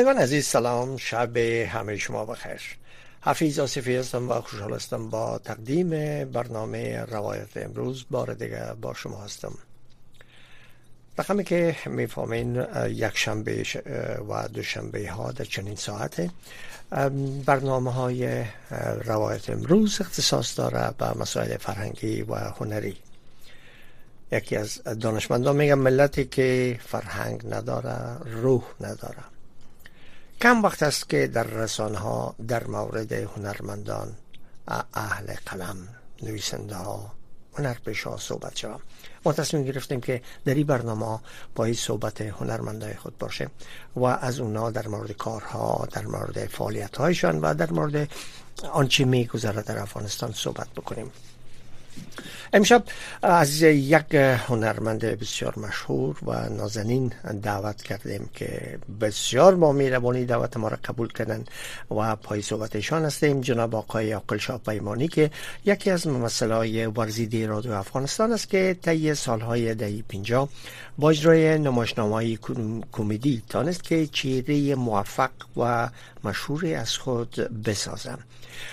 شنوندگان عزیز سلام شب همه شما بخیر. حفیظ آصفی هستم و خوشحال هستم با تقدیم برنامه روایت امروز بار دیگه با شما هستم. رقمی که می‌فهمین یک شنبه و دوشنبه ها در چنین ساعت برنامه های روایت امروز اختصاص داره به مسائل فرهنگی و هنری. یکی از دانشمندان میگن ملتی که فرهنگ نداره روح نداره. کم وقت است که در رسانه ها در مورد هنرمندان اهل قلم نویسنده ها هنرپیشه ها صحبت شوم. ما تصمیم گرفتیم که در این برنامه با صحبت هنرمندای خود باشه و از اونا در مورد کارها در مورد فعالیت هایشان و در مورد آنچه میگذره در افغانستان صحبت بکنیم. امشب از یک هنرمند بسیار مشهور و نازنین دعوت کردیم که بسیار با میربانی دعوت ما را قبول کردن و پای صحبتشان هستیم. جناب آقای عقل شاه پیمانی که یکی از ممثلای ورزیده رادیو افغانستان است که طی سالهای دهی پینجا با اجرای نمایشنامه کمدی تانست که چیره موفق و مشهور از خود بسازم.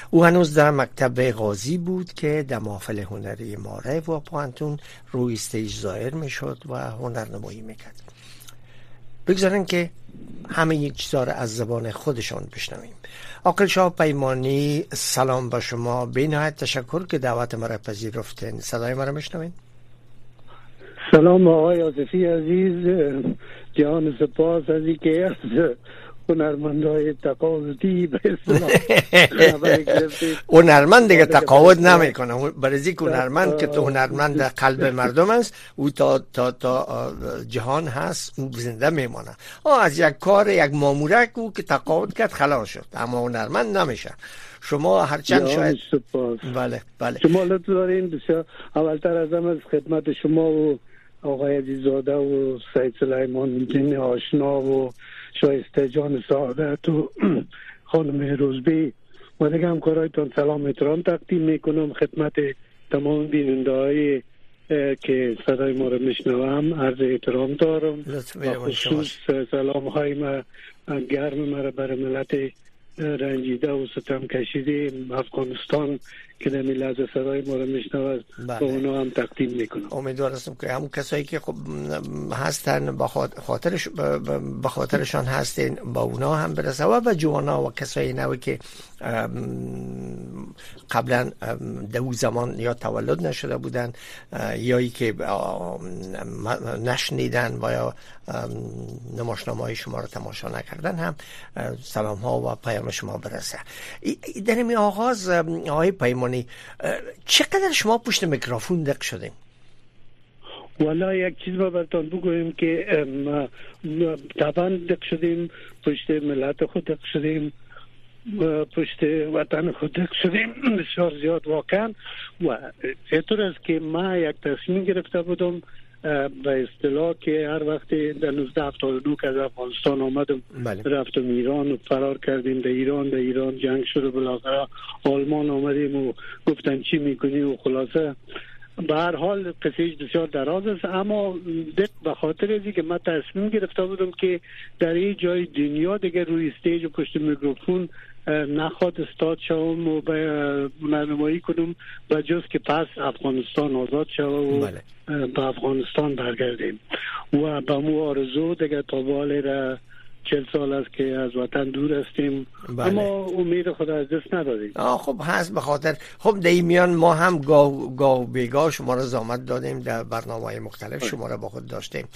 او هنوز در مکتب غازی بود که در محفل هنری ماره و پوانتون روی استیج ظاهر می شد و هنرنمایی می‌کرد. بگذارن که همه یک چیزا از زبان خودشان بشنویم. آقل شاه پیمانی سلام با شما. به نهایت تشکر که دعوت مرا پذیرفتین. صدای مرا میشنوین. سلام آقای آزفی عزیز جان سپاس از که از هنرمندای تقاوتی به هنرمند دیگه تقاوت نمی‌کنه. برای که هنرمند که تو هنرمند قلب مردم است او تا, تا, تا جهان هست زنده میمانه. از یک کار یک مامورک او که تقاوت کرد خلاص شد. اما هنرمند نمیشه. شما هرچند شاید بله بله. شما لطف دارین. بسیار اولتر از از خدمت شما و آقای عزیزاده و سید سلیمان دین آشنا و شایسته جان سعادت و خانم روزبی. و دیگه همکارایتان سلام احترام تقدیم می‌کنم خدمت تمام بیننده های که صدای ما رو میشنوم. عرض احترام دارم. خصوص سلام های ما گرم مرا برای ملت رنجیده و ستم کشیده افغانستان. که در لحظه صدای ما رو میشنود بله. اونا هم تقدیم می‌کنم. امیدوار هستم که همون کسایی که خب هستن با خاطرش با خاطرشان هستین با اونا هم برسه. و به جوانا و کسایی نوی که قبلا دو زمان یا تولد نشده بودن یا ای که نشنیدن و یا نماشنامه های شما رو تماشا نکردن هم سلام ها و پیام شما برسه. در این آغاز آقای چقدر شما پشت میکروفون دق شدیم والا یک چیز با برتان بگویم که طبعا دق شدیم پشت ملت خود دق شدیم پشت وطن خود شدیم. بسیار زیاد واقعا. و اینطور است که ما یک تصمیم گرفته بودم به اصطلاح که هر وقت در 1979 که از افغانستان آمدم بله. رفتم ایران و فرار کردیم در ایران در ایران جنگ شده بالاخره آلمان آمدیم و گفتن چی می‌کنی و خلاصه به هر حال قصه بسیار دراز است اما دق به خاطر ازی که من تصمیم گرفته بودم که در این جای دنیا دیگه روی استیج و پشت میکروفون نخواد استاد شوم و نمایی کنم و جز که پس افغانستان آزاد شوم و بله. به افغانستان برگردیم و به مو آرزو دیگه تا را چل سال است که از وطن دور هستیم. بله. اما امید خدا از دست ندادیم. آه خب هست به خاطر. خب در میان ما هم گاو, گاو بیگاه شما را زامت دادیم در برنامه های مختلف بله. شما را با خود داشتیم.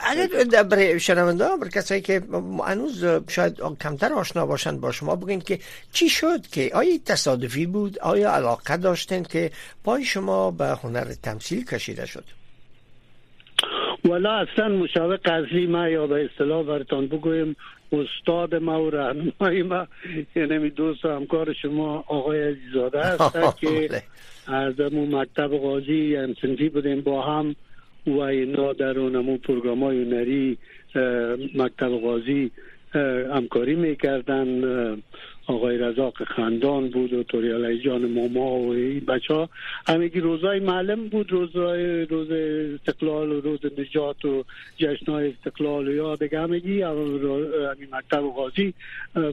اگر برای شنونده برای کسایی که هنوز شاید کمتر آشنا باشند با شما بگین که چی شد که آیا تصادفی بود؟ آیا علاقه داشتین که پای شما به هنر تمثیل کشیده شد؟ والا اصلا مشاور قضلی ما یا به اصطلاح برتان بگویم استاد ما و رهنمای ما. یعنی دوست و همکار شما آقای عزیزاده هست که بله. از مکتب قاضی همسنفی بودیم. با هم و اینا در اونمو پروگرام های هنری مکتب قاضی همکاری می‌کردن. آقای رزاق خندان بود و توریالی جان ماما و این بچه ها. همگی روزای معلم بود روزای روز استقلال و روز نجات و جشنهای استقلال و یا دیگه همگی همین مکتب غازی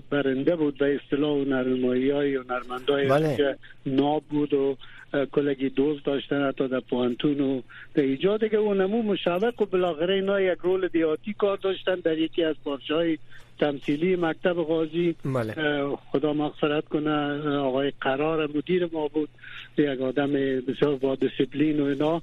برنده بود به اصطلاح و نرمایی های و نرمندای بله. ناب بود و کلگی دوست داشتن حتی در پوانتون و در ایجاد دیگه اونمو مشابق و بالاخره اینا یک رول دیاتی کار داشتن در یکی از پارچه تمثیلی مکتب غازی بله. خدا مغفرت کنه آقای قرار مدیر ما بود یک آدم بسیار با دیسپلین و اینا.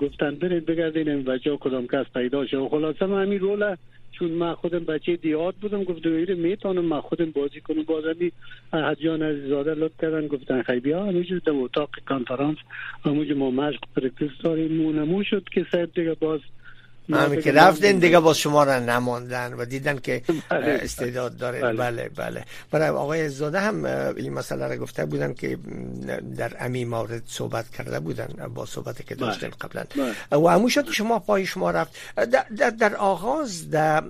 گفتن برید بگردین این وجه کدام کس پیدا شد و خلاصه من همین رول چون من خودم بچه دیاد بودم گفت دویره می‌تونم من خودم بازی کنم. باز همی حجیان عزیزاده لط کردن گفتن خیلی بیا همینجور در اتاق کانفرانس همونجور ما مشق پرکتس داریم. مونمو شد که صاحب دیگه باز همین که رفتن دیگه با شما را نماندن و دیدن که بله. استعداد داره بله بله, بله. برای آقای زاده هم این مسئله را گفته بودن که در امی مورد صحبت کرده بودن با صحبتی که داشتن بله. قبلا بله. و همون شد شما پای شما رفت در, در, در آغاز در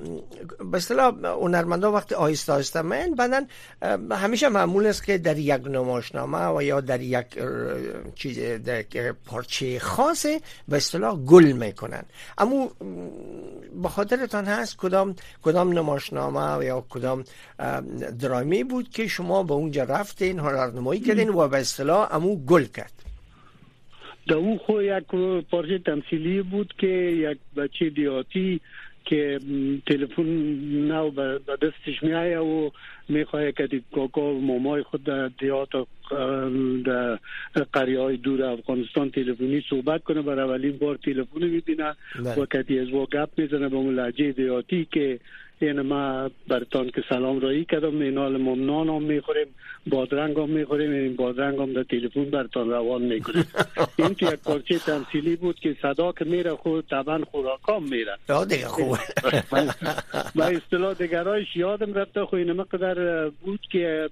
به اصطلاح هنرمندا وقت آهسته آهسته من بعدن همیشه معمول است که در یک نمایشنامه و یا در یک چیز در پارچه خاصه به اصطلاح گل می‌کنن اما با خاطرتان هست کدام کدام نمایشنامه یا کدام درامی بود که شما به اونجا رفتین هنرنمایی کردین و به اصطلاح امو گل کرد؟ در اون خو یک پارچه تمثیلی بود که یک بچه دیاتی که تلفن نو به دستش میایه و می‌خواه که کاکا و مامای خود در دیات در قریه های دور افغانستان تلفنی صحبت کنه برای اولین بار تلفن می‌بینه بله. و کتی از و گپ می‌زنه به اون لحجه دیاتی که این ما برتان که سلام رایی کردم مینال ممنان هم می‌خوریم بادرنگ هم می‌خوریم این بادرنگ هم در تلفن برتان روان می‌کنیم. این که یک پارچه تمثیلی بود که صدا که میره خود طبعا خوراکام میره. دیگه خوب. و اصطلاح دیگرایش یادم رفته خو این مقدر بود که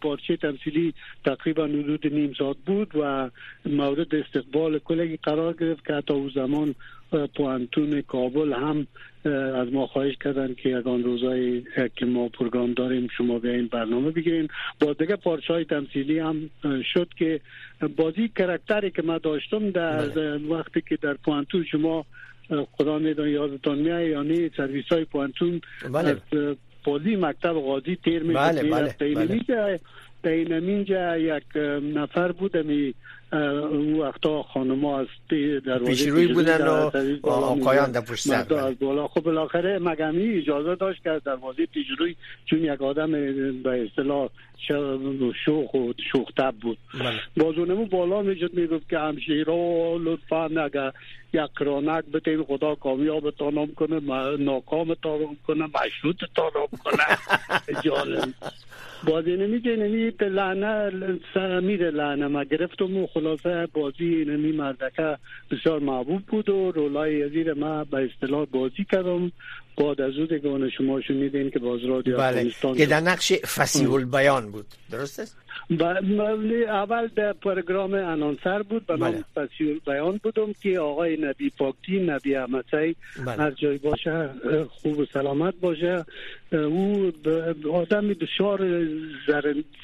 پارچه تمثیلی تقریبا حدود نیم ساعت بود و مورد استقبال کلگی قرار گرفت که حتی او زمان پوانتون کابل هم از ما خواهش کردن که یکان روزایی که ما پروگرام داریم شما به این برنامه بگیرین با دیگه پارچه های تمثیلی هم شد که بازی کرکتری که ما داشتم در بله. وقتی که در پوانتون شما خدا میدون یادتان میای یعنی سرویس های پوانتون بله. بازی مکتب قاضی تیر می بله بله, بله. اینجا یک نفر بودمی او وقتا خانما از پیش روی بودن و آقایان در پشت سر بالا خب بالاخره مگمی اجازه داشت که دروازه پیش روی چون یک آدم به اصطلاح شوخ و شوخ تب بود. بله. بازونمو بالا می‌شد می‌گفت که همشیرا لطفا اگر یک رانک بتیم خدا کامیاب تانم کنه ناکام تانم کنه مشروط تانم کنه. جالب. بازی نمی به لعنه میره لعنه ما گرفتم و خلاصه بازی نمی مردکه بسیار محبوب بود و رولای یزیر ما به اصطلاح بازی کردم. بعد از او دیگه شما شنیدین که باز رادیو بله. که در نقش فسیح بیان بود درست است؟ اول در پروگرام انانسر بود به نام بله. بیان بودم که آقای نبی پاکتی نبی احمدی بله. هر جای باشه خوب و سلامت باشه او آدم بسیار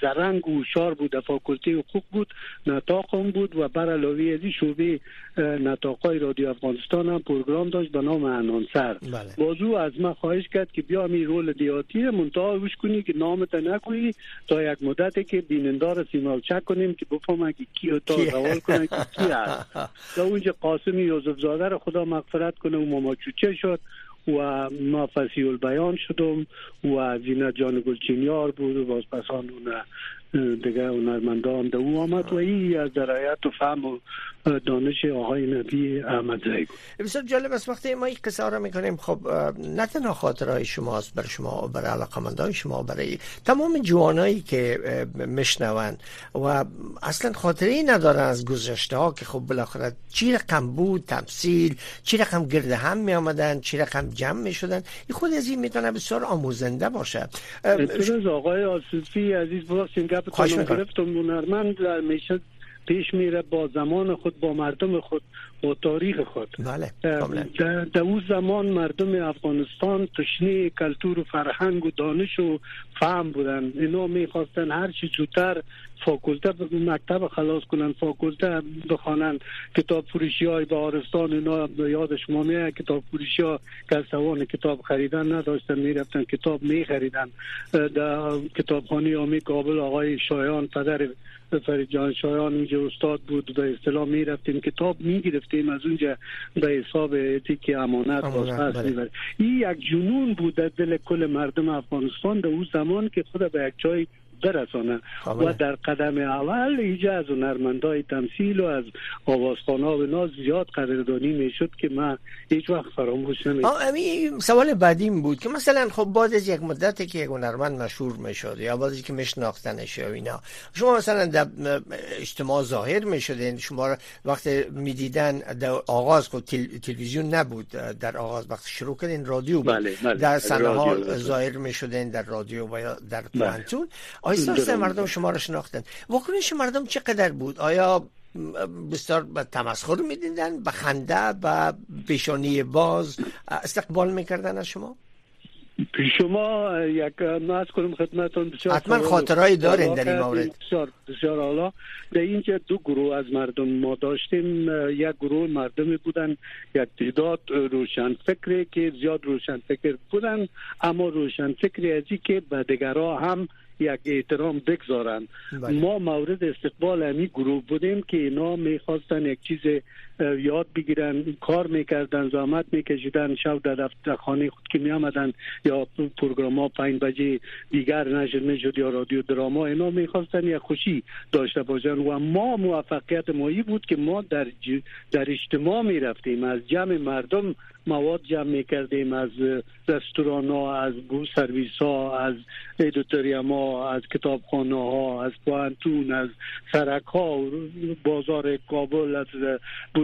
زرنگ و شار بود در فاکولته حقوق بود نتاق بود و بر علاوه از شعبه نتاقای رادیو افغانستان هم پروگرام داشت به نام انانسر بله. بازو از من خواهش کرد که بیا می رول دیاتی منتها روش کنی که نامت نکنی تا یک مدتی که بینندار سیمال چک کنیم که بفهمن که کی تا سوال کنن که کی هست. تا اونجا قاسمی یوسف زاده رو خدا مغفرت کنه و ماما چوچه شد و ما فسیول بیان شدم و زینت جان گلچینیار بود و باز پسان دیگه هنرمندان در او آمد و ای از درایت و فهم و دانش آقای نبی احمد زی بسیار جالب است وقتی ما این قصه را می‌کنیم خب نه تنها خاطرهای شماست برای شما برای علاقمندان شما برای تمام جوانایی که میشنوند و اصلا خاطره ای ندارن از گذشته ها که خب بالاخره چی رقم بود تمثیل چی رقم گرد هم می آمدن چی رقم جمع می شدن این خود از این می‌تونه بسیار آموزنده باشه. آقای آسفی عزیز چپ خواهش میکنم. گرفت و هنرمند میشه پیش میره با زمان خود با مردم خود با تاریخ خود. بله در او زمان مردم افغانستان تشنه کلتور و فرهنگ و دانش و فهم بودن. اینا می‌خواستن هر چی زودتر فاکولته مکتب خلاص کنن فاکولته بخوانن. کتاب فروشی های به آرستان اینا یاد شما میاد کتاب فروشی ها کسوان کتاب خریدن نداشتن می‌رفتن کتاب میخریدن. در کتابخانه آمی کابل آقای شایان پدر فرید جان شایان اینجا استاد بود به اصطلاح می رفتیم کتاب می گرفتیم از اونجا به حساب اتیک امانت باز بله. این یک جنون بود در دل کل مردم افغانستان در اون زمان که خود به یک جای برسانه و در قدم اول ایجا از هنرمندای تمثیل و از آوازخانه و ناز زیاد قدردانی می‌شد که من هیچ وقت فراموش نمی سوال بعدیم بود که مثلا خب بعد از یک مدتی که یک هنرمند مشهور می‌شد یا بعد که میشناختنش یا اینا شما مثلا در اجتماع ظاهر می‌شدین شما وقتی می‌دیدن در آغاز خود تلویزیون نبود در آغاز وقت شروع کردین رادیو بود. بله، بله. در صحنه ها ظاهر می‌شدین در رادیو و در پانتون آیا مردم شما رو شناختن. واکنش مردم چقدر بود؟ آیا بسیار به تمسخر می‌دیدن به خنده و پیشانی باز استقبال می‌کردن از شما؟ شما یک ناز کنم خدمتون بسیار حتما خاطرهایی دارین در این مورد. بسیار بسیار حالا در اینجا دو گروه از مردم ما داشتیم. یک گروه مردمی بودن یک تعداد روشن فکری که زیاد روشن فکر بودن اما روشن فکری ازی که به دیگرها هم یک احترام بگذارن بله. ما مورد استقبال همی گروه بودیم که اینا می‌خواستن یک چیز یاد بگیرن کار می‌کردن زحمت میکشیدن شب در دفتر خانه خود که میامدن یا پروگرام ها پنج بجه دیگر نشر می‌شد یا رادیو دراما اینا می‌خواستن یک خوشی داشته باشن و ما موفقیت مایی بود که ما در, در اجتماع می‌رفتیم. از جمع مردم مواد جمع می‌کردیم از رستوران ها از بو سرویس ها از ادوتوریم ها از کتابخانه ها از پوانتون از سرک ها بازار کابل از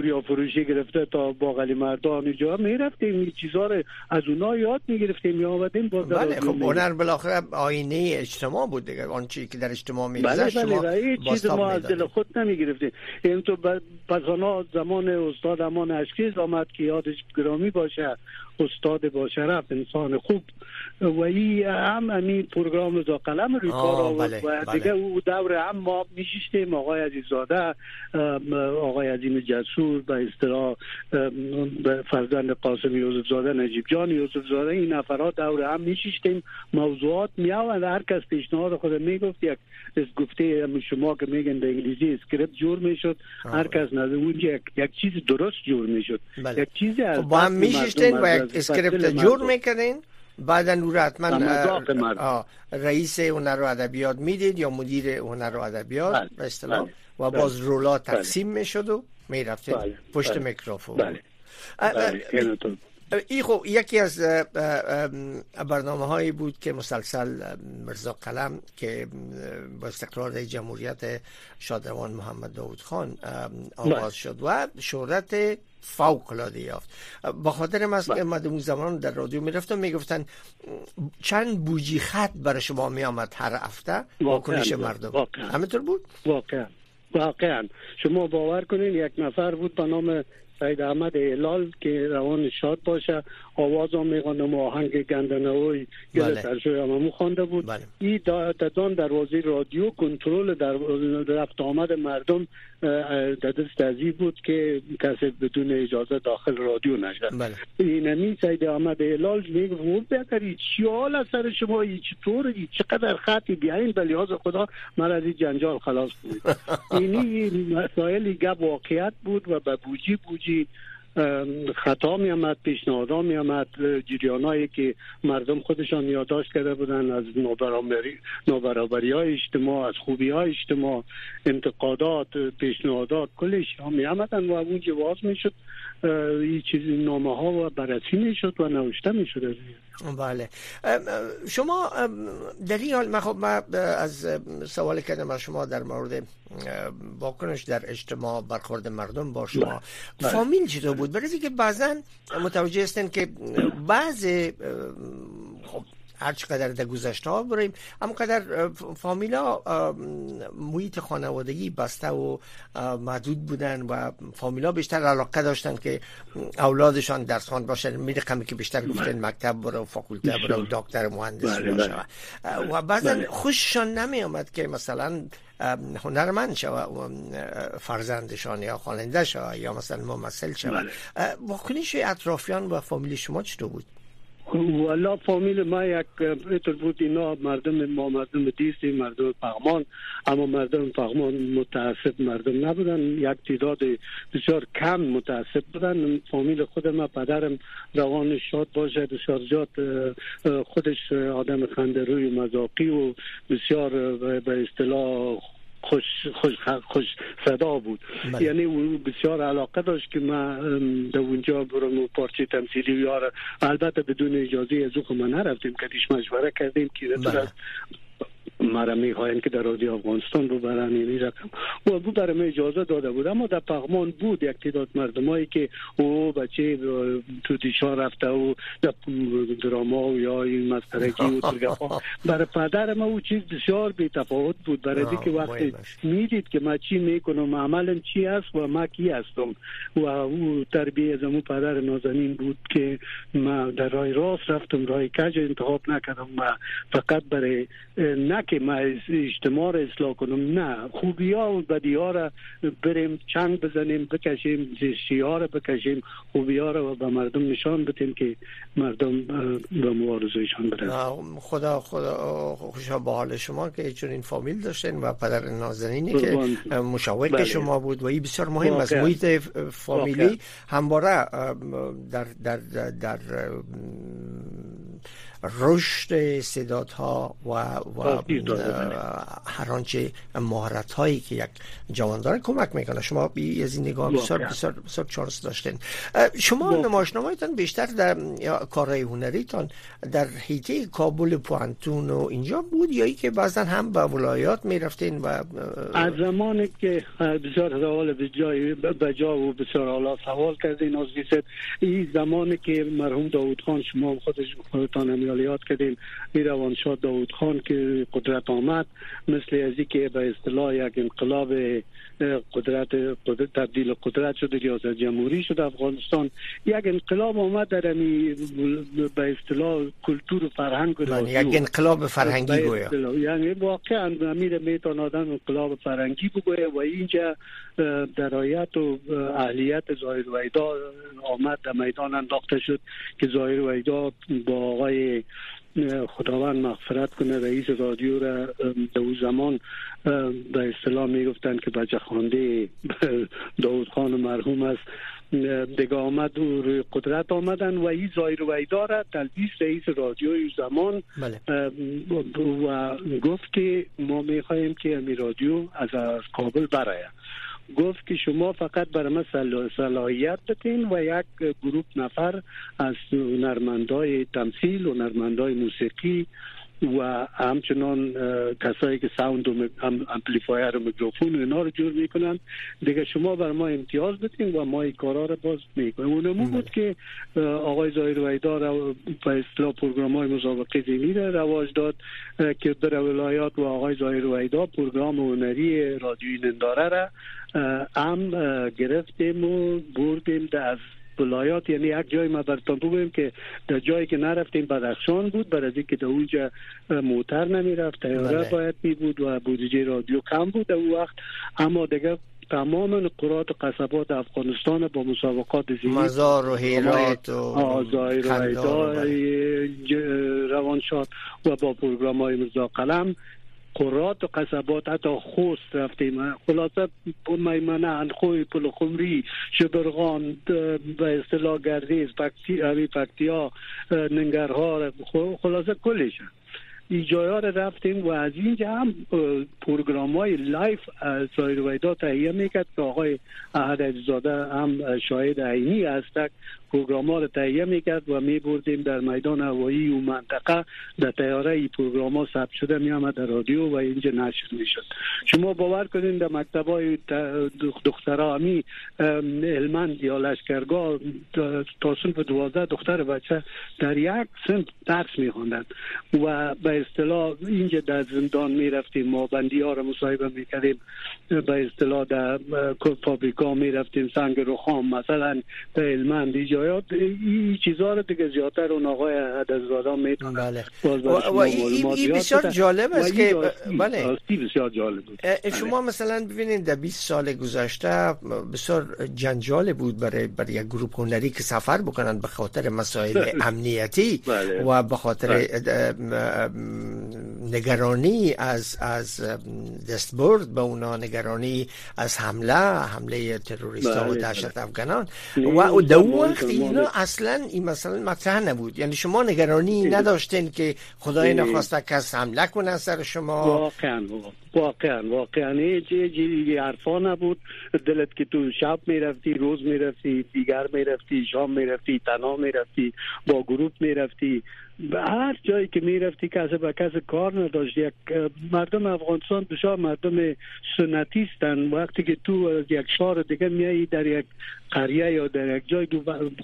بوریا فروشی گرفته تا باقلی مردان اینجا. می‌رفتیم این چیزها رو از اونا یاد می‌گرفتیم می آمدیم با بله خب هنر بالاخره آینه اجتماع بود دیگه. آن چیزی که در اجتماع می بله بله چیز ما از دل خود نمی گرفتیم این تو پس زمان استاد امان اشکیز آمد که یادش گرامی باشه. استاد با شرف انسان خوب. و ای هم امی پروگرام زا قلم روی کار بله، و بله. دیگه او دور هم ما میشیشتیم آقای عزیزاده آقای عظیم جسور به اصطلاح فرزند قاسم یوسف زاده نجیب جان یوسف زاده این نفرات دور هم میشیشتیم موضوعات میاوند هر کس پیشنهاد خود می‌گفت. یک از گفته شما که میگن به انگلیسی script جور می‌شد. هر کس نظر اونجا یک, یک چیز درست جور می‌شد. بله. یک چیزی از خب با هم میشیشتین و یک script جور می‌کردین بعدا نور حتما رئیس هنر و ادبیات می‌دید یا مدیر هنر و ادبیات. به اصطلاح. و باز. رولا تقسیم می‌شد و می‌رفتید پشت میکروفون این خب یکی از برنامه هایی بود که مسلسل مرزا قلم که با استقرار جمهوریت شادروان محمد داود خان آغاز شد و شهرت فوق العاده یافت. با خاطر من که من اون زمان در رادیو می‌رفتم می‌گفتن چند بوجی خط برای شما میآمد هر هفته؟ واکنش مردم. همینطور بود؟ واقعا. واقعا. شما باور کنین یک نفر بود به نام سید احمد اعلال که روان شاد باشه. آواز هم میخواندم آهنگ گندنوی گل سرشوی هممو خوانده بود بله. ای دادان دروازه رادیو کنترل در رفت آمد مردم در دست ازی بود که کسی بدون اجازه داخل رادیو نشد بله. اینمی سید احمد اعلال می‌گفت بهتری چی حال از سر شما ای چطور چقدر خطی بیاین به لحاظ خدا من از این جنجال خلاص بود اینی مسائلی گپ واقعیت بود و به بوجی بوجی خطا می آمد پیشنهادها می آمد جریانایی که مردم خودشان یادداشت کرده بودن از نابرابری های اجتماع از خوبی های اجتماع انتقادات پیشنهادات کلش می آمدن و اونجا باز می شد این چیزی نامه ها و بررسی می شد و نوشته می شد بله. شما در این حال خب من از سوال کردم از شما در مورد واکنش در اجتماع برخورد مردم با شما. بله. فامیل چطور بود؟ برای که بعضا متوجه هستن که بعض هر چقدر در گذشته ها بریم اما قدر فامیلا محیط خانوادگی بسته و محدود بودن و فامیلا بیشتر علاقه داشتن که اولادشان درس خوان باشن می کمی که بیشتر گفتن بله. مکتب برو فاکولته برو دکتر مهندس بله باشه بله. و بعضا خوششان نمی آمد که مثلا هنرمند شوه فرزندشان یا خواننده شوه یا مثلا ممثل شوه واکنش اطرافیان و فامیل شما چطور بود؟ والا فامیل ما یک اینطور بود اینا مردم ما مردم دیستی مردم فغمان اما مردم فغمان متاسب مردم نبودن. یک تعداد بسیار کم متاسب بودن. فامیل خود ما پدرم روان شاد باشه بسیار زیاد خودش آدم خنده روی مذاقی و بسیار به اصطلاح خوش خوش خوش صدا بود بله. یعنی او بسیار علاقه داشت که ما در اونجا برم پارچه تمثیلی یار البته بدون اجازه از او ما نرفتیم که مشوره کردیم که بله. مرا می‌خواین که در رادیو افغانستان رو برن این رقم و بود برای اجازه داده بود اما در پغمان بود یک تعداد مردمایی که او بچه تو دیشان رفته و در دراما و یا این مسخرگی و برای پدر ما او چیز بسیار بی تفاوت بود. برای که وقتی می‌دید که ما چی می‌کنم عملا چی است و ما کی هستم؟ و او تربیه از پدر نازنین بود که ما در راه راست رفتم راه کج انتخاب نکردم و فقط برای نه که ما اجتماع را اصلاح کنم. نه خوبی ها و بدی ها را بریم چنگ بزنیم بکشیم زیشتی ها را بکشیم خوبی ها را به مردم نشان بدیم که مردم به مبارزهشان برسن خدا خدا خوشا با حال شما که چون این فامیل داشتین و پدر نازنینی که مشاور بله. شما بود و این بسیار مهم است. محیط فامیلی همواره در در در, در رشد استعدادها و, و هر آنچه مهارت هایی که یک جوان داره کمک می‌کنه. شما بی از این نگاه بسیار بسیار بسیار چانس داشتین. شما نمایشنامه‌تان بیشتر در کارهای هنریتان در حیطه کابل پوانتون و اینجا بود یا ای که بعضا هم به ولایات می‌رفتین و از زمانی که بسیار سوال به جای به جا و بسیار حالا سوال کردین از این زمانی که مرحوم داوود خان شما خودش خودتان یاد کردیم. روان شاد داود خان که قدرت آمد مثل ازی که به اصطلاح یک انقلاب قدرت, قدرت تبدیل قدرت شد ریاست جمهوری شد افغانستان. یک انقلاب آمد در امی به اصطلاح کلتور و فرهنگ یعنی یک انقلاب فرهنگی گویا. یعنی واقعا امیر میتون آدم انقلاب فرهنگی بگویه و اینجا درایت و اهلیت ظاهر ویدا آمد در میدان انداخته شد که ظاهر ویدا با آقای خداوند مغفرت کنه. رئیس رادیو را در اون زمان به اصطلاح می‌گفتند که بچه خانده داود خان مرحوم است. دیگه آمد و روی قدرت آمدن. و این زایر ویدار تلبیس رئیس رادیو زمان بله. و گفت که ما می‌خواهیم که امی رادیو از, از کابل برایه گفت که شما فقط بر ما صلاحیت بتین و یک گروپ نفر از هنرمندای تمثیل هنرمندای موسیقی و همچنان کسایی که sound و amplifier و میکروفون و اینا رو جور می‌کنن. دیگه شما بر ما امتیاز بدین و ما این کارا رو باز می‌کنیم. اونمون بود که آقای زایر ویدار به اصطلاح پروگرام های مسابقه زینی رو رواج داد که در ولایات و آقای زایر ویدار پروگرام هنری رادیوی ننداره را هم گرفتیم و بردیم از ولایات یعنی یک جای ما برتان بگویم که در جایی که نرفتیم بدخشان بود برای که در اونجا موتر نمی رفت تیاره بله. باید می بود و بودجه رادیو کم بود در اون وقت. اما دیگه تمام نقرات و قصبات افغانستان با مسابقات زیدی مزار و هیرات و آزایر و روان شد و با پروگرام های مرزا قلم قرات و قصبات حتی خوست رفتیم. خلاصه میمنه انخوی پل خمری شبرغان به اصطلاح گردیز پکتیا ننگرهار خلاصه کلش ها رفتیم و از اینجا هم پروگرام های live سایر ویدا تهیه می‌کرد که آقای احد زاده هم شاهد عینی هست پروگرام ها رو تهیه می‌کرد و می بردیم در میدان هوایی و منطقه. در تیاره ای پروگرام ها ثبت شده می آمد در رادیو و اینجا نشر می شد شما باور کنید در مکتب های دخترها همی یا لشکرگاه تا صنف دوازده دختر بچه در یک سنف درس می خوندن و به اصطلاح اینجا در زندان می رفتیم ما بندی ها رو مصاحبه می کردیم به اصطلاح در فابریکا می رفتیم سنگ رخام مثلا در علمند جایات این چیزها رو دیگه زیادتر اون آقای حدزادا می‌تونه بله. و, این بسیار جالب است که بله. بسیار جالب بود. شما بله. مثلا ببینید در 20 سال گذشته بسیار جنجال بود برای برای یک گروه هنری که سفر بکنن به خاطر مسائل امنیتی بله. و به خاطر بله. نگرانی از از دستبرد به اونا نگرانی از حمله حمله تروریست ها و دهشت افغانان. و دو وقت اینا اصلا این مثلا مطرح نبود. یعنی شما نگرانی نداشتین که خدای نخواسته کس حمله کنه سر شما؟ واقعا واقعا واقعا. هیچ حرفا نبود. دلت که تو شب می‌رفتی روز می‌رفتی دیگر می‌رفتی شام می‌رفتی تنها می‌رفتی با گروپ می‌رفتی. به هر جایی که می‌رفتی کسی به کسی کار نداشت یک مردم افغانستان بسیار مردم سنتی هستند وقتی که تو از یک شهر دیگه میایی در یک قریه یا در یک جای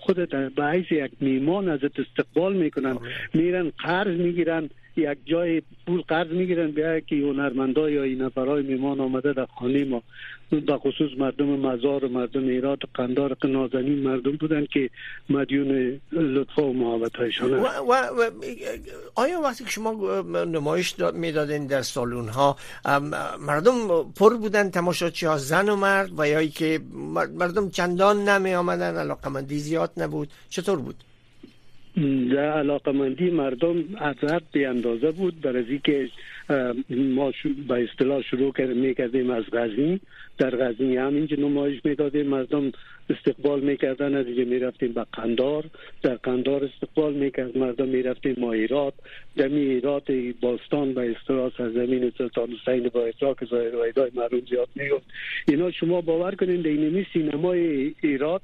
خودت به حیث یک میمان ازت استقبال می‌کنن. میرن قرض می‌گیرن. یک جای پول قرض می‌گیرن بیا که هنرمندا یا این نفرای میمان آمده در خانه ما. به خصوص مردم مزار و مردم ایرات و قندار نازنین مردم بودن که مدیون لطفا و محبت هایشان و, و, و آیا وقتی که شما نمایش می‌دادین در سالون ها مردم پر بودن تماشاچی ها زن و مرد و یا که مردم چندان نمی آمدن علاقمندی زیاد نبود چطور بود؟ در علاقمندی مردم از به اندازه بود. برای که ما به اصطلاح شروع می‌کردیم از غزنی. در غزنی هم اینجا نمایش می‌دادیم. مردم استقبال می‌کردن از اینجا می‌رفتیم به قندار. در قندار استقبال می‌کرد مردم می‌رفتیم ما در ایراد باستان به اصطلاح زمین سلطان حسین با ادراک ظاهر و ادای معلوم زیاد می‌گفت اینا شما باور کنید اینمی سینمای ایراد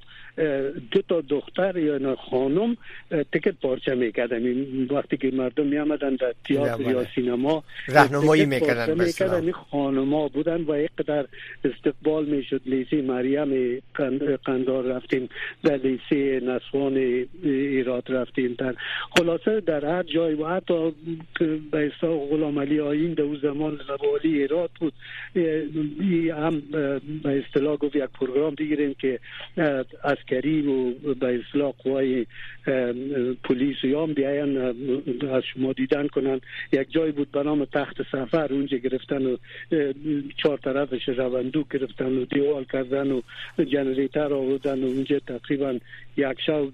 دو تا دختر یا خانم تکت پارچه می‌کردن. وقتی که مردم میامدن در تئاتر یا. سینما راهنمایی می‌کردن می‌کردن. خانما بودن و اینقدر استقبال می‌شد. لیسی مریم قندار رفتیم. در لیسی نسوان ایراد رفتیم. در خلاصه در هر جای و حتی به اصلاح غلام علی آین در زمان والی ایراد بود. هم به اصطلاح گفت یک پروگرام دیگریم که عسکری و به اصلاح قوای پلیس یا هم بیاین از شما دیدن کنن. یک جای بود به نام تخت سفر اونجا گرفتن و چهار طرفش روندو گرفتن و دیوال کردن و جنریتر آوردن و اونجا تقریبا یک شب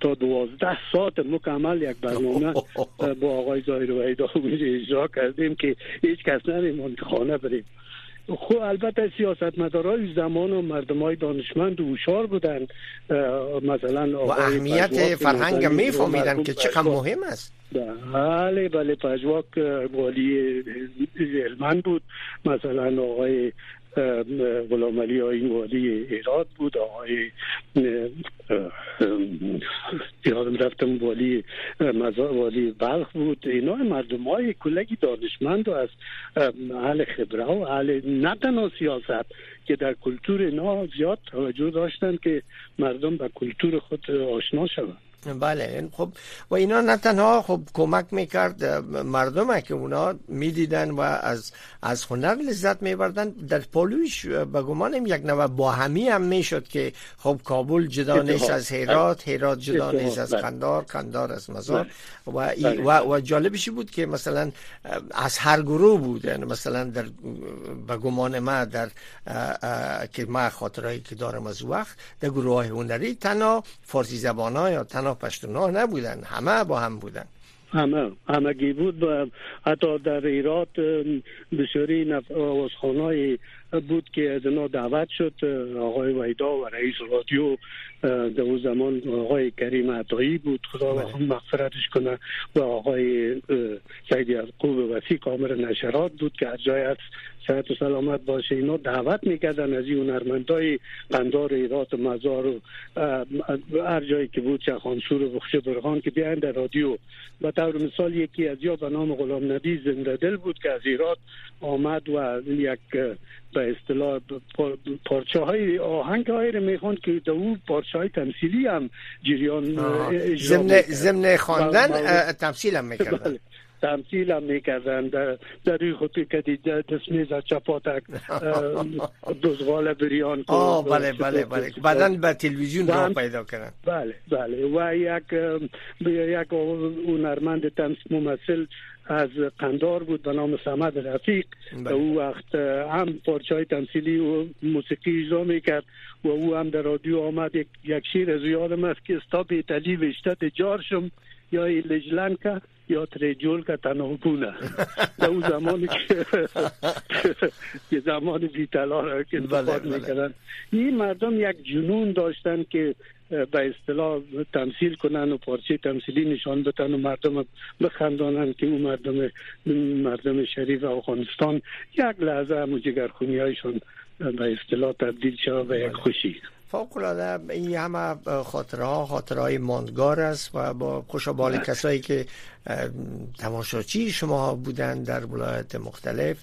تا دوازده ساعت مکمل یک برنامه با آقای زایر و اونجا اجرا کردیم که هیچ کس نریم خانه بریم. خب البته سیاست مدارای زمان و مردم های دانشمند و هوشار بودن مثلا و اهمیت فرهنگ میفهمیدن که چقدر مهم است. بله بله پژواک والی علمند بود. مثلا آقای غلام علی آین والی ایراد بود آقای یادم رفتم والی مزار والی بلخ بود. اینا مردم های کلگی دانشمند و از اهل خبره و اهل نه تنها سیاست که در کلتور اینا زیاد توجه داشتن که مردم به کلتور خود آشنا شوند. بله خب و اینا نه تنها خب کمک می‌کرد مردم که اونا می‌دیدن و از از هنر لذت میبردن. در پالویش به گمانم یک نوع باهمی هم می‌شد که خب کابل جدا نیست از هرات هرات جدا نیست از قندار قندار از مزار. بله. و, و, و جالبشی بود که مثلا از هر گروه بود. یعنی مثلا در به گمان ما در که ما خاطرهایی که دارم از وقت در گروه های هنری تنها فارسی زبان ها یا تنها پشتونا نبودن. همه با هم بودن. همه همگی بود و حتی در ایرات بسیاری آوازخانهای بود که از اینا دعوت شد. آقای ویدا و رئیس رادیو در اون زمان آقای کریم عطایی بود. خدا بله. مغفرتش کنه. و آقای سید یعقوب وسیع کامر نشرات بود که از جای از صحت و سلامت باشه. اینا دعوت می‌کردن از این هنرمندای قندار ایرات و مزار و هر جایی که بود چه خانسور و بخش برخان که بیاین در رادیو. و طور مثال یکی از یا به نام غلام نبی زنده دل بود که از ایرات آمد و یک به اصطلاح پارچه های آهنگ های رو می‌خوان که در او پارچه های تمثیلی هم جریان زمن خواندن تمثیل هم می‌کردن. بله. تمثیل هم می‌کردن. در در خودی که دسمیز چپاتک دوزغال بریان آه بله بله بله. بعدا به تلویزیون را پیدا کردن. بله بله. و یک یک هنرمند تمثیل ممثل از قندار بود به نام سمد رفیق. بله. او وقت هم پارچه های تمثیلی و موسیقی اجرا می‌کرد و او هم در رادیو آمد. یک, شیر از یادم است که استا بیتلی وشتت جارشم یا لجلنکا یا تریجول که تنها در اون زمانی که زمان بیتلا را که بله، بله. می‌کردن. این مردم یک جنون داشتن که به اصطلاح تمثیل کنن و پارچه تمثیلی نشان بدن و مردم بخندانن که اون مردم مردم شریف افغانستان یک لحظه هم جگرخونی هایشون به اصطلاح تبدیل شد به یک خوشی. فوق العاده این همه خاطره ها خاطره های ماندگار است و با خوشابال بله. کسایی که تماشاچی شما بودن در ولایت مختلف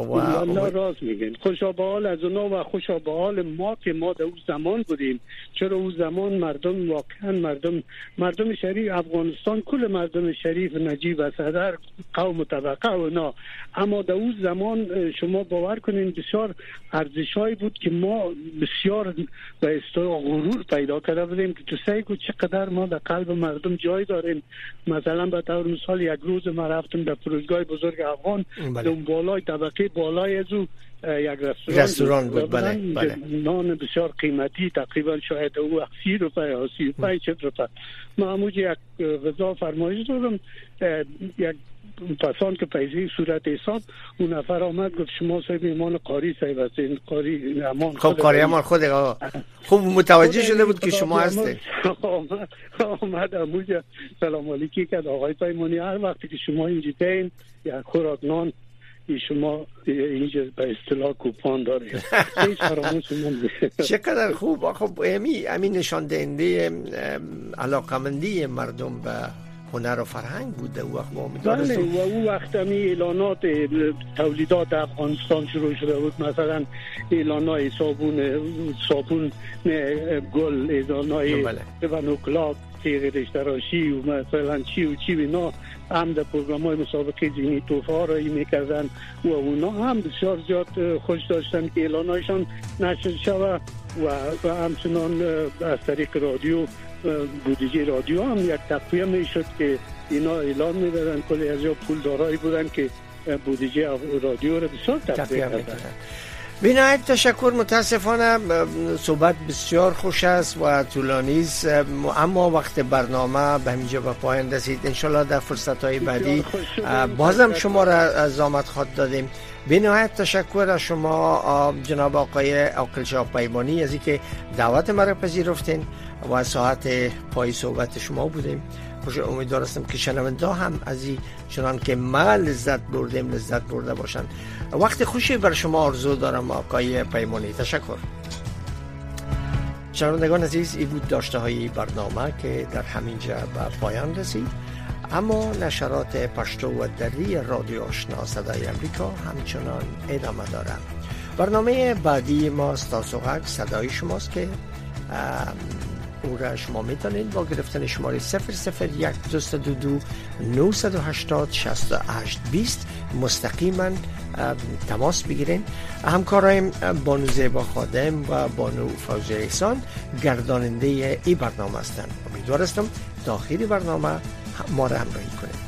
و راست میگن خوشا به حال از اونا و خوشا به حال ما که ما در اون زمان بودیم. چرا اون زمان مردم واقعا مردم مردم شریف افغانستان کل مردم شریف نجیب و صدر قوم و طبقه و نه اما در اون زمان شما باور کنین بسیار ارزشهایی بود که ما بسیار به اصطلاح غرور پیدا کرده بودیم که تو سعی چقدر ما در قلب مردم جای داریم. مثلا به طور مثال یک روز ما رفتم در فروشگاه بزرگ افغان. بله. اون بالای طبقه بالای از او یک رستوران, رستوران بود. بله, بله. نان بسیار قیمتی تقریبا شاید او سی روپه یا سی روپه چه روپه. ما هموج یک غذا فرمایش دادم. یک پسان که پیزی صورت حساب اون نفر آمد گفت شما صاحب ایمان قاری صاحب هستین قاری امان خب قاری امان خود خوب متوجه شده بود که شما هستین آمد آمد اموجا سلام علیکی کرد آقای پیمانی. هر وقتی که شما اینجا تین یا خوراک نان شما اینجا به اصطلاح کوپان داره چقدر خوب. خب امی امین نشان دهنده علاقمندی مردم به هنر و فرهنگ بود او وقت بله و او وقت همی اعلانات تولیدات افغانستان شروع شده بود. مثلا اعلان های صابون صابون گل اعلان های بله. تیغ رشتراشی و مثلا چی و چی اینا هم در پروگرام های مسابقه زینی توفه ها رایی می‌کردن و اونا هم بسیار زیاد خوش داشتن که اعلان هایشان نشر شود و همچنان از طریق رادیو بودجه رادیو هم یک تقویه می‌شد که اینا اعلان می‌دادن کلی از یا پول دارایی بودن که بودجه رادیو رو بسیار تقویه کردن. بینایت تشکر متاسفانه صحبت بسیار خوش است و طولانی است اما وقت برنامه به همینجا به پایان رسید. انشالله در فرصت های بعدی بازم شما را زامت خواد دادیم. بینایت تشکر از شما جناب آقای عقل شاه پیمانی از اینکه دعوت مرا پذیرفتین و ساعت پای صحبت شما بودیم. خوش امیدوار هستم که شنونده هم از این چنان که ما لذت بردیم لذت برده باشند وقت خوشی بر شما آرزو دارم آقای پیمانی تشکر. شنوندگان عزیز ای بود داشته های برنامه که در همینجا به پایان رسید. اما نشرات پشتو و دری رادیو آشنا صدای امریکا همچنان ادامه دارم برنامه بعدی ما ستاسوغک صدای شماست که او را شما می‌تونید با گرفتن شماره 001 222 980 68 20 مستقیما تماس بگیرین. همکارایم بانو زیبا خادم و بانو فوزی احسان گرداننده ای برنامه هستند. امیدوار هستم تا برنامه ما را همراهی کنید